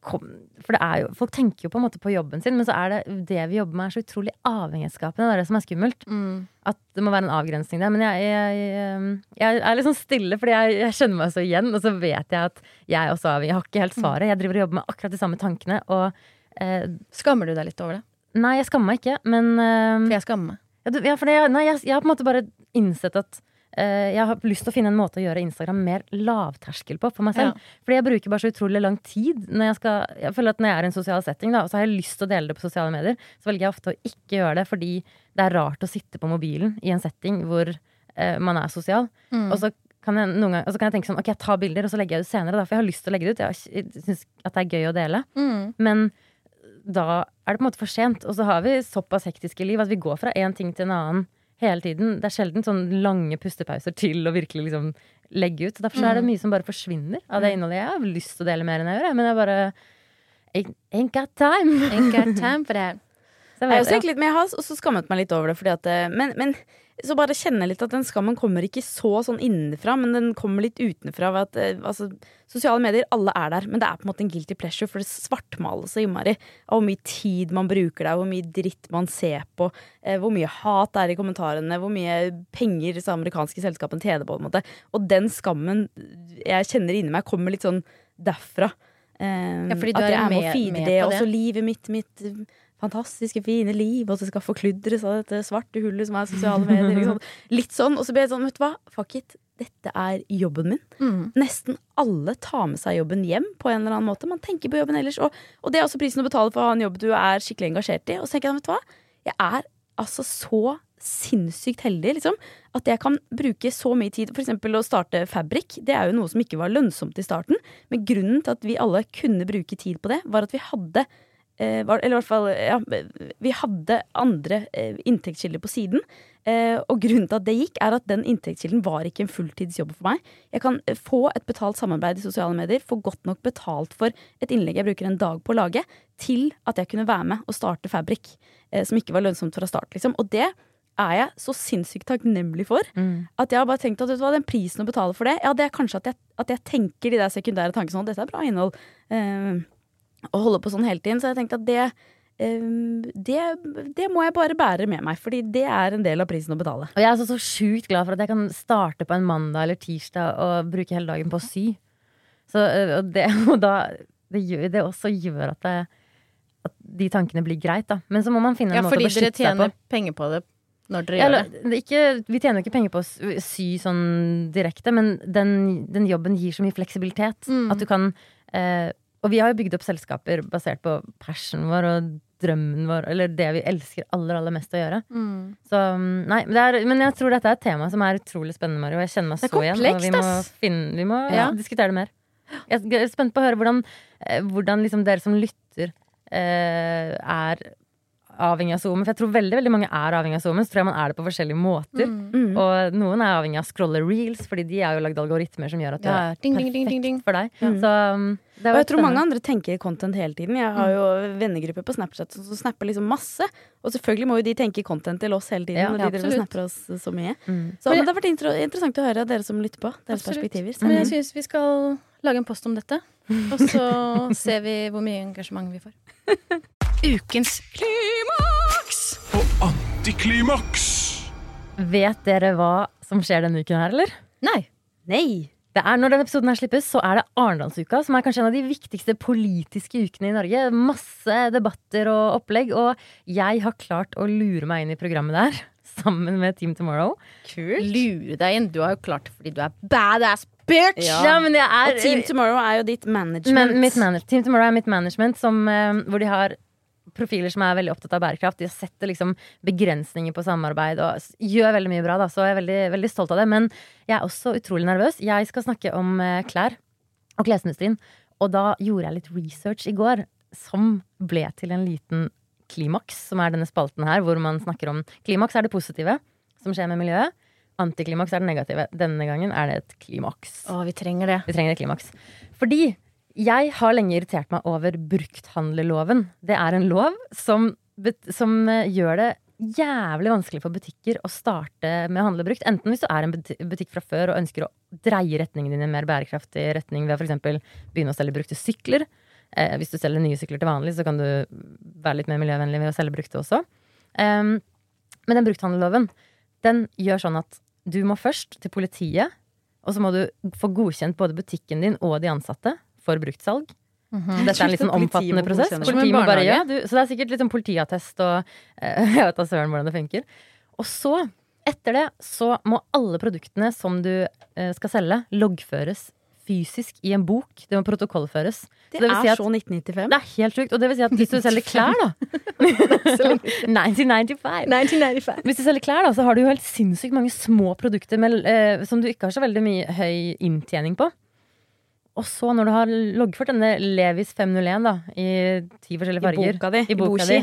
kom, For det er jo Folk tenker jo på en måte på jobben sin, men så er det det vi jobber med, er så utrolig avhengighetsskapende. Det er det som er skummelt. At det må være en avgrensning der. Men jeg, jeg, jeg er litt sånn stille, fordi jeg, jeg kjenner meg så igjen. Og så vet jeg at jeg også er avhengig. Jeg har ikke helt svaret. Jeg driver og jobber med akkurat de samme tankene. Og eh, Skammer du deg litt over det? nei, jeg skammer meg ikke, men eh, For jeg skammer meg. ja, du, ja, fordi jeg, nei, jeg, jeg har på en måte bare innsett at jeg har lyst til å finne en måte å gjøre Instagram mer lavterskel på for meg selv. Fordi jeg bruker bare så utrolig lang tid. Når jeg, skal, jeg føler at når jeg er i en sosial setting, da, så har jeg lyst til å dele det på sosiale medier. Så velger jeg ofte å ikke gjøre det fordi det er rart å sitte på mobilen i en setting hvor eh, man er sosial. Og så kan jeg noen gang, og så kan jeg tenke sånn, ok, jeg tar bilder, og så legger jeg det ut senere. Da, for jeg har lyst til å legge det ut. Jeg syns at det er gøy å dele. Men da er det på en måte for sent. Og så har vi såpass hektiske liv at vi går fra én ting til en annen hele tiden. Det er sjelden sånn lange pustepauser til å virkelig liksom legge ut. Så Derfor så er det mye som bare forsvinner av det innholdet. Jeg har lyst til å dele mer enn jeg gjør, men jeg bare ain't, got time. Ain't got time for det Så Jeg har jeg også vet, tenkt litt, men jeg har også skammet meg litt over det. Fordi at, eh, men, men så bare kjenner jeg litt at den skammen kommer ikke så sånn innenfra, men den kommer litt utenfra. Ved at, eh, altså, sosiale medier, alle er der, men det er på en måte en guilty pleasure, for det svartmales så innmari av hvor mye tid man bruker der, hvor mye dritt man ser på, eh, hvor mye hat det er i kommentarene, hvor mye penger disse amerikanske selskapene tjener på. en måte. Og den skammen jeg kjenner inni meg, kommer litt sånn derfra. Eh, Ja, fordi du at jeg er med, må feede det, og så livet mitt, mitt fantastiske, fine liv, og så skal forkludres av dette svarte hullet som er sosiale medier. Ikke? Litt sånn. Og så ble jeg sånn, vet du hva, fuck it. Dette er jobben min. Mm. Nesten alle tar med seg jobben hjem på en eller annen måte. Man tenker på jobben ellers. Og, og det er også prisen å betale for å ha en jobb du er skikkelig engasjert i. Og så tenker jeg, vet du hva, jeg er altså så sinnssykt heldig, liksom. At jeg kan bruke så mye tid. Eksempel å starte Fabrik. Det er jo noe som ikke var lønnsomt i starten. Men grunnen til at vi alle kunne bruke tid på det, var at vi hadde eh, Eller i hvert fall ja, Vi hadde andre eh, inntektskilder på siden. Eh, og grunnen til at det gikk, er at den inntektskilden var ikke en fulltidsjobb for meg. Jeg kan få et betalt samarbeid i sosiale medier, få godt nok betalt for et innlegg jeg bruker en dag på å lage, til at jeg kunne være med og starte Fabrik, som ikke var lønnsomt fra start. Liksom. Og det er jeg så sinnssykt takknemlig for. Mm. At jeg har bare tenkt at vet du hva, den prisen å betale for det, ja, det er kanskje at jeg, at jeg tenker de der sekundære tankene sånn, dette er bra innhold, å og holde på sånn hele tiden. Så jeg tenkte at det, eh, det, det må jeg bare bære med meg, fordi det er en del av prisen å betale. og jeg er altså så sjukt glad for at jeg kan starte på en mandag eller tirsdag og bruke hele dagen på å sy. Så, øh, og det, og da, det, gjør, det også gjør at, det, at de tankene blir greit, da. Men så må man finne en Ja, måte å fordi dere beskytte seg på. tjener penger på det når dere gjør det. ikke, vi tjener jo ikke penger på å sy sånn direkte, men den, den jobben gir så mye fleksibilitet. Mm. At du kan eh, Og vi har jo bygd opp selskaper basert på passionen vår og drømmen vår, eller det vi elsker aller, aller mest å gjøre. Mm. Så mm, nei, er, men jeg tror dette er et tema som er utrolig spennende, Mario. Jeg kjenner meg så igjen. Og vi må, finne, vi må Ja. diskutere det mer. Jeg er spent på å høre hvordan, eh, hvordan liksom dere som lytter, eh, er avhengig av SoMe. For jeg tror veldig veldig mange er avhengig av SoMe. Så tror jeg man er det på forskjellige måter. Mm. Og noen er avhengig av å scrolle reels, fordi de er jo lagd algoritmer som gjør at det Ja, er ding, ding, ding, ding, ding. for deg. Ja. Så um, det Og jeg tror mange andre tenker content hele tiden. Jeg har jo vennegrupper på Snapchat som snapper liksom masse. Og selvfølgelig må jo de tenke content til oss hele tiden. Ja, når de absolutt. snapper oss så mye. Mm. Så men det har vært interessant å høre dere som lytter på. Deres Absolutt. perspektiver. Men jeg synes syns vi skal lage en post om dette. Og så ser vi hvor mye engasjement vi får. Ukens klimaks! Og antiklimaks. Vet dere hva som skjer denne uken her, eller? Nei. Nei! Det er Når denne episoden her slippes, så er det Arendalsuka, som er kanskje en av de viktigste politiske ukene i Norge. Masse debatter og opplegg, og jeg har klart å lure meg inn i programmet der. Sammen med Team Tomorrow. Kult. Lure deg inn. Du har jo klart det fordi du er badass bitch! Ja. Ja, men jeg er Og Team Tomorrow er jo ditt management. men, mitt manage, Team Tomorrow er mitt management, som, eh, hvor de har profiler som er veldig opptatt av bærekraft. De setter liksom begrensninger på samarbeid og gjør veldig mye bra. Da, så jeg er veldig, veldig stolt av det. Men jeg er også utrolig nervøs. Jeg skal snakke om eh, klær og klesindustrien. Og da gjorde jeg litt research i går som ble til en liten klimaks, som er denne spalten her, hvor man snakker om Klimaks er det positive som skjer med miljøet. Antiklimaks er det negative. Denne gangen er det et klimaks. Å, vi trenger det. Vi trenger et klimaks. Fordi jeg har lenge irritert meg over brukthandlerloven. Det er en lov som, som eh, gjør det jævlig vanskelig for butikker å starte med å handle brukt. Enten hvis du er en butikk fra før og ønsker å dreie retningen din i en mer bærekraftig retning ved å f.eks. begynne å selge brukte sykler. Eh, hvis du selger nye sykler til vanlig, så kan du være litt mer miljøvennlig ved å selge brukte også. Um, men den brukthandelloven, den gjør sånn at du må først til politiet, og så må du få godkjent både butikken din og de ansatte for bruktsalg. Dette er en litt sånn omfattende prosess. Politiet må bare, ja, du, så det er sikkert litt sånn politiattest og eh, jeg vet da søren hvordan det funker. Og så, etter det, så må alle produktene som du eh, skal selge, loggføres fysisk i en bok. Det må protokollføres. Det, Så er si at- så 1995. Det er helt sjukt. Og det vil si at hvis du selger klær, da 1995. 1995. Hvis du selger klær, da, så har du jo helt sinnssykt mange små produkter med, eh, som du ikke har så veldig mye høy inntjening på. Og så, når du har loggført denne Levis 501 da, i ti forskjellige farger I boka di, i i boka di,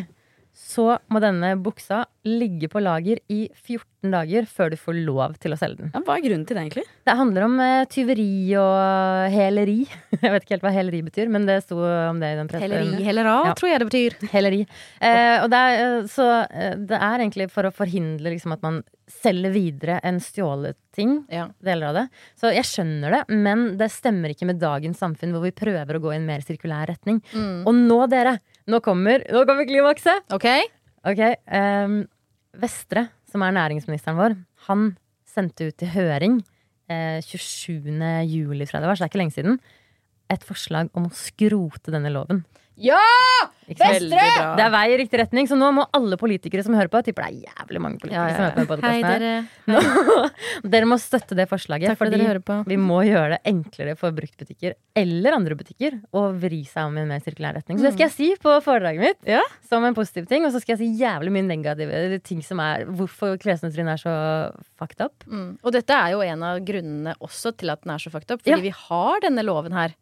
så må denne buksa ligge på lager i 14 dager før du får lov til å selge den. Ja, hva er grunnen til det, egentlig? Det handler om eh, tyveri og heleri. Jeg vet ikke helt hva heleri betyr, men det sto om det i den pressen. Helleri, helera, Ja. tror jeg det betyr. Heleri. Eh, det er, eh, så eh, det er egentlig for å forhindre liksom, at man selger videre en stjålet ting. Ja. Deler av det. Så jeg skjønner det, men det stemmer ikke med dagens samfunn, hvor vi prøver å gå i en mer sirkulær retning. Og nå, dere! Nå kommer, nå kommer klimakset! Ok? okay um, Vestre, som er næringsministeren vår, han sendte ut til høring eh, 27. juli, jeg det var, så det er ikke lenge siden, et forslag om å skrote denne loven. Ja! Bra. Det er vei i riktig retning, så nå må alle politikere som hører på, jeg tipper det er jævlig mange politikere som hører på Hei, dere. Nå, dere må støtte det forslaget, Takk for fordi dere hører på. vi må gjøre det enklere for bruktbutikker eller andre butikker å vri seg om i en mer sirkulær retning. Så det skal jeg si på foredraget mitt Ja. som en positiv ting, og så skal jeg si jævlig mye negative ting som er hvorfor klesindustrien er så fucked up. Mm. Og dette er jo en av grunnene også til at den er så fucked up. Fordi Ja. vi har denne loven her.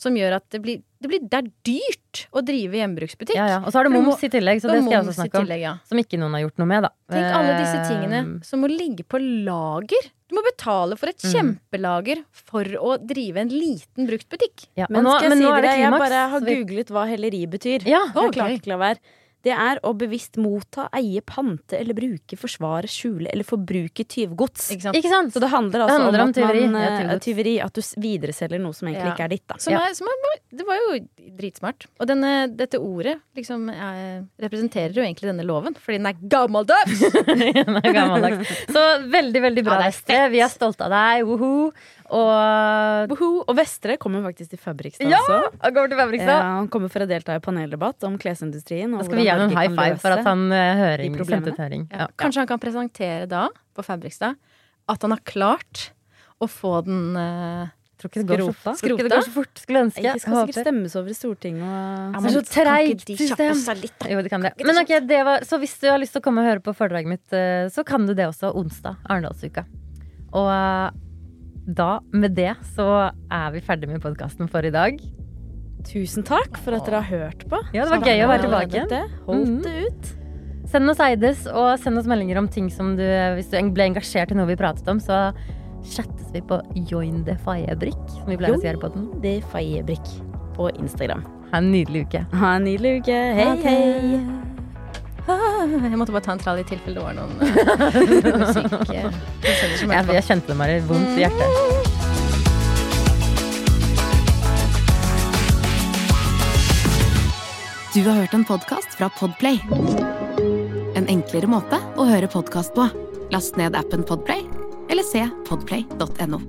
Som gjør at det blir, det blir Det er dyrt å drive gjenbruksbutikk. Ja, ja. Og så har du moms i tillegg, så det skal jeg også snakke om. tillegg, ja. Som ikke noen har gjort noe med, da. Tenk alle disse tingene Eh, som må ligge på lager. Du må betale for et Mm. kjempelager for å drive en liten bruktbutikk. Ja, Men, nå, men nå er det klimaks. jeg bare har googlet hva helleri betyr. Ja, Jeg ok. klarte ikke la være. Det er å bevisst motta, eie, pante eller bruke, forsvare, skjule eller forbruke tyvgods. Ikke sant? Ikke sant? Så det handler altså handler om, om tyveri. man, Ja, eh, tyveri, at du videreselger noe som egentlig Ja. ikke er ditt. Da. Som er, som er, det var jo dritsmart. Og denne, dette ordet liksom, er, representerer jo egentlig denne loven, fordi den er gammeldags! Den er gammeldags. Så veldig, veldig bra, Ja, det er. Vi er stolte av deg. Woho. Og Og Vestre kommer faktisk til Fabrikstad Ja! også. Han kommer til Ja, Fabrikstad. han kommer for å delta i paneldebatt om klesindustrien. Da skal vi gi ham en high five for at han høring, sendte ut høring. Ja. Ja. Kanskje han kan presentere da, på Fabrikstad, at han har klart å få den uh, Tror ikke det går Skrota. det går så fort. Skulle ønske. Ikke skal sikkert stemmes over i Stortinget og Det men, så treigt system. Jo, det kan det. Men ok, det var, Så hvis du har lyst til å komme og høre på foredraget mitt, eh, så kan du det også onsdag. Arendalsuka. Og da, med det, så er vi ferdig med podkasten for i dag. Tusen takk for at dere har hørt på. Ja, det var gøy å være tilbake. Det. Holdt Mhm. det ut. Send oss Eides, og send oss meldinger om ting som du Hvis du ble engasjert i noe vi pratet om, så chattes vi på Join the Fayebrikk, som vi pleier å si her på den. Det er feiebrikk på Instagram. Ha en nydelig uke. Ha en nydelig uke. Hei, hei. hei. Ah, Jeg måtte bare ta en trall i tilfelle det var noen musikk eh, Jeg, jeg kjente det bare vondt i hjertet. Du har hørt en podkast fra Podplay. En enklere måte å høre podkast på. Last ned appen Podplay, eller se podplay.no.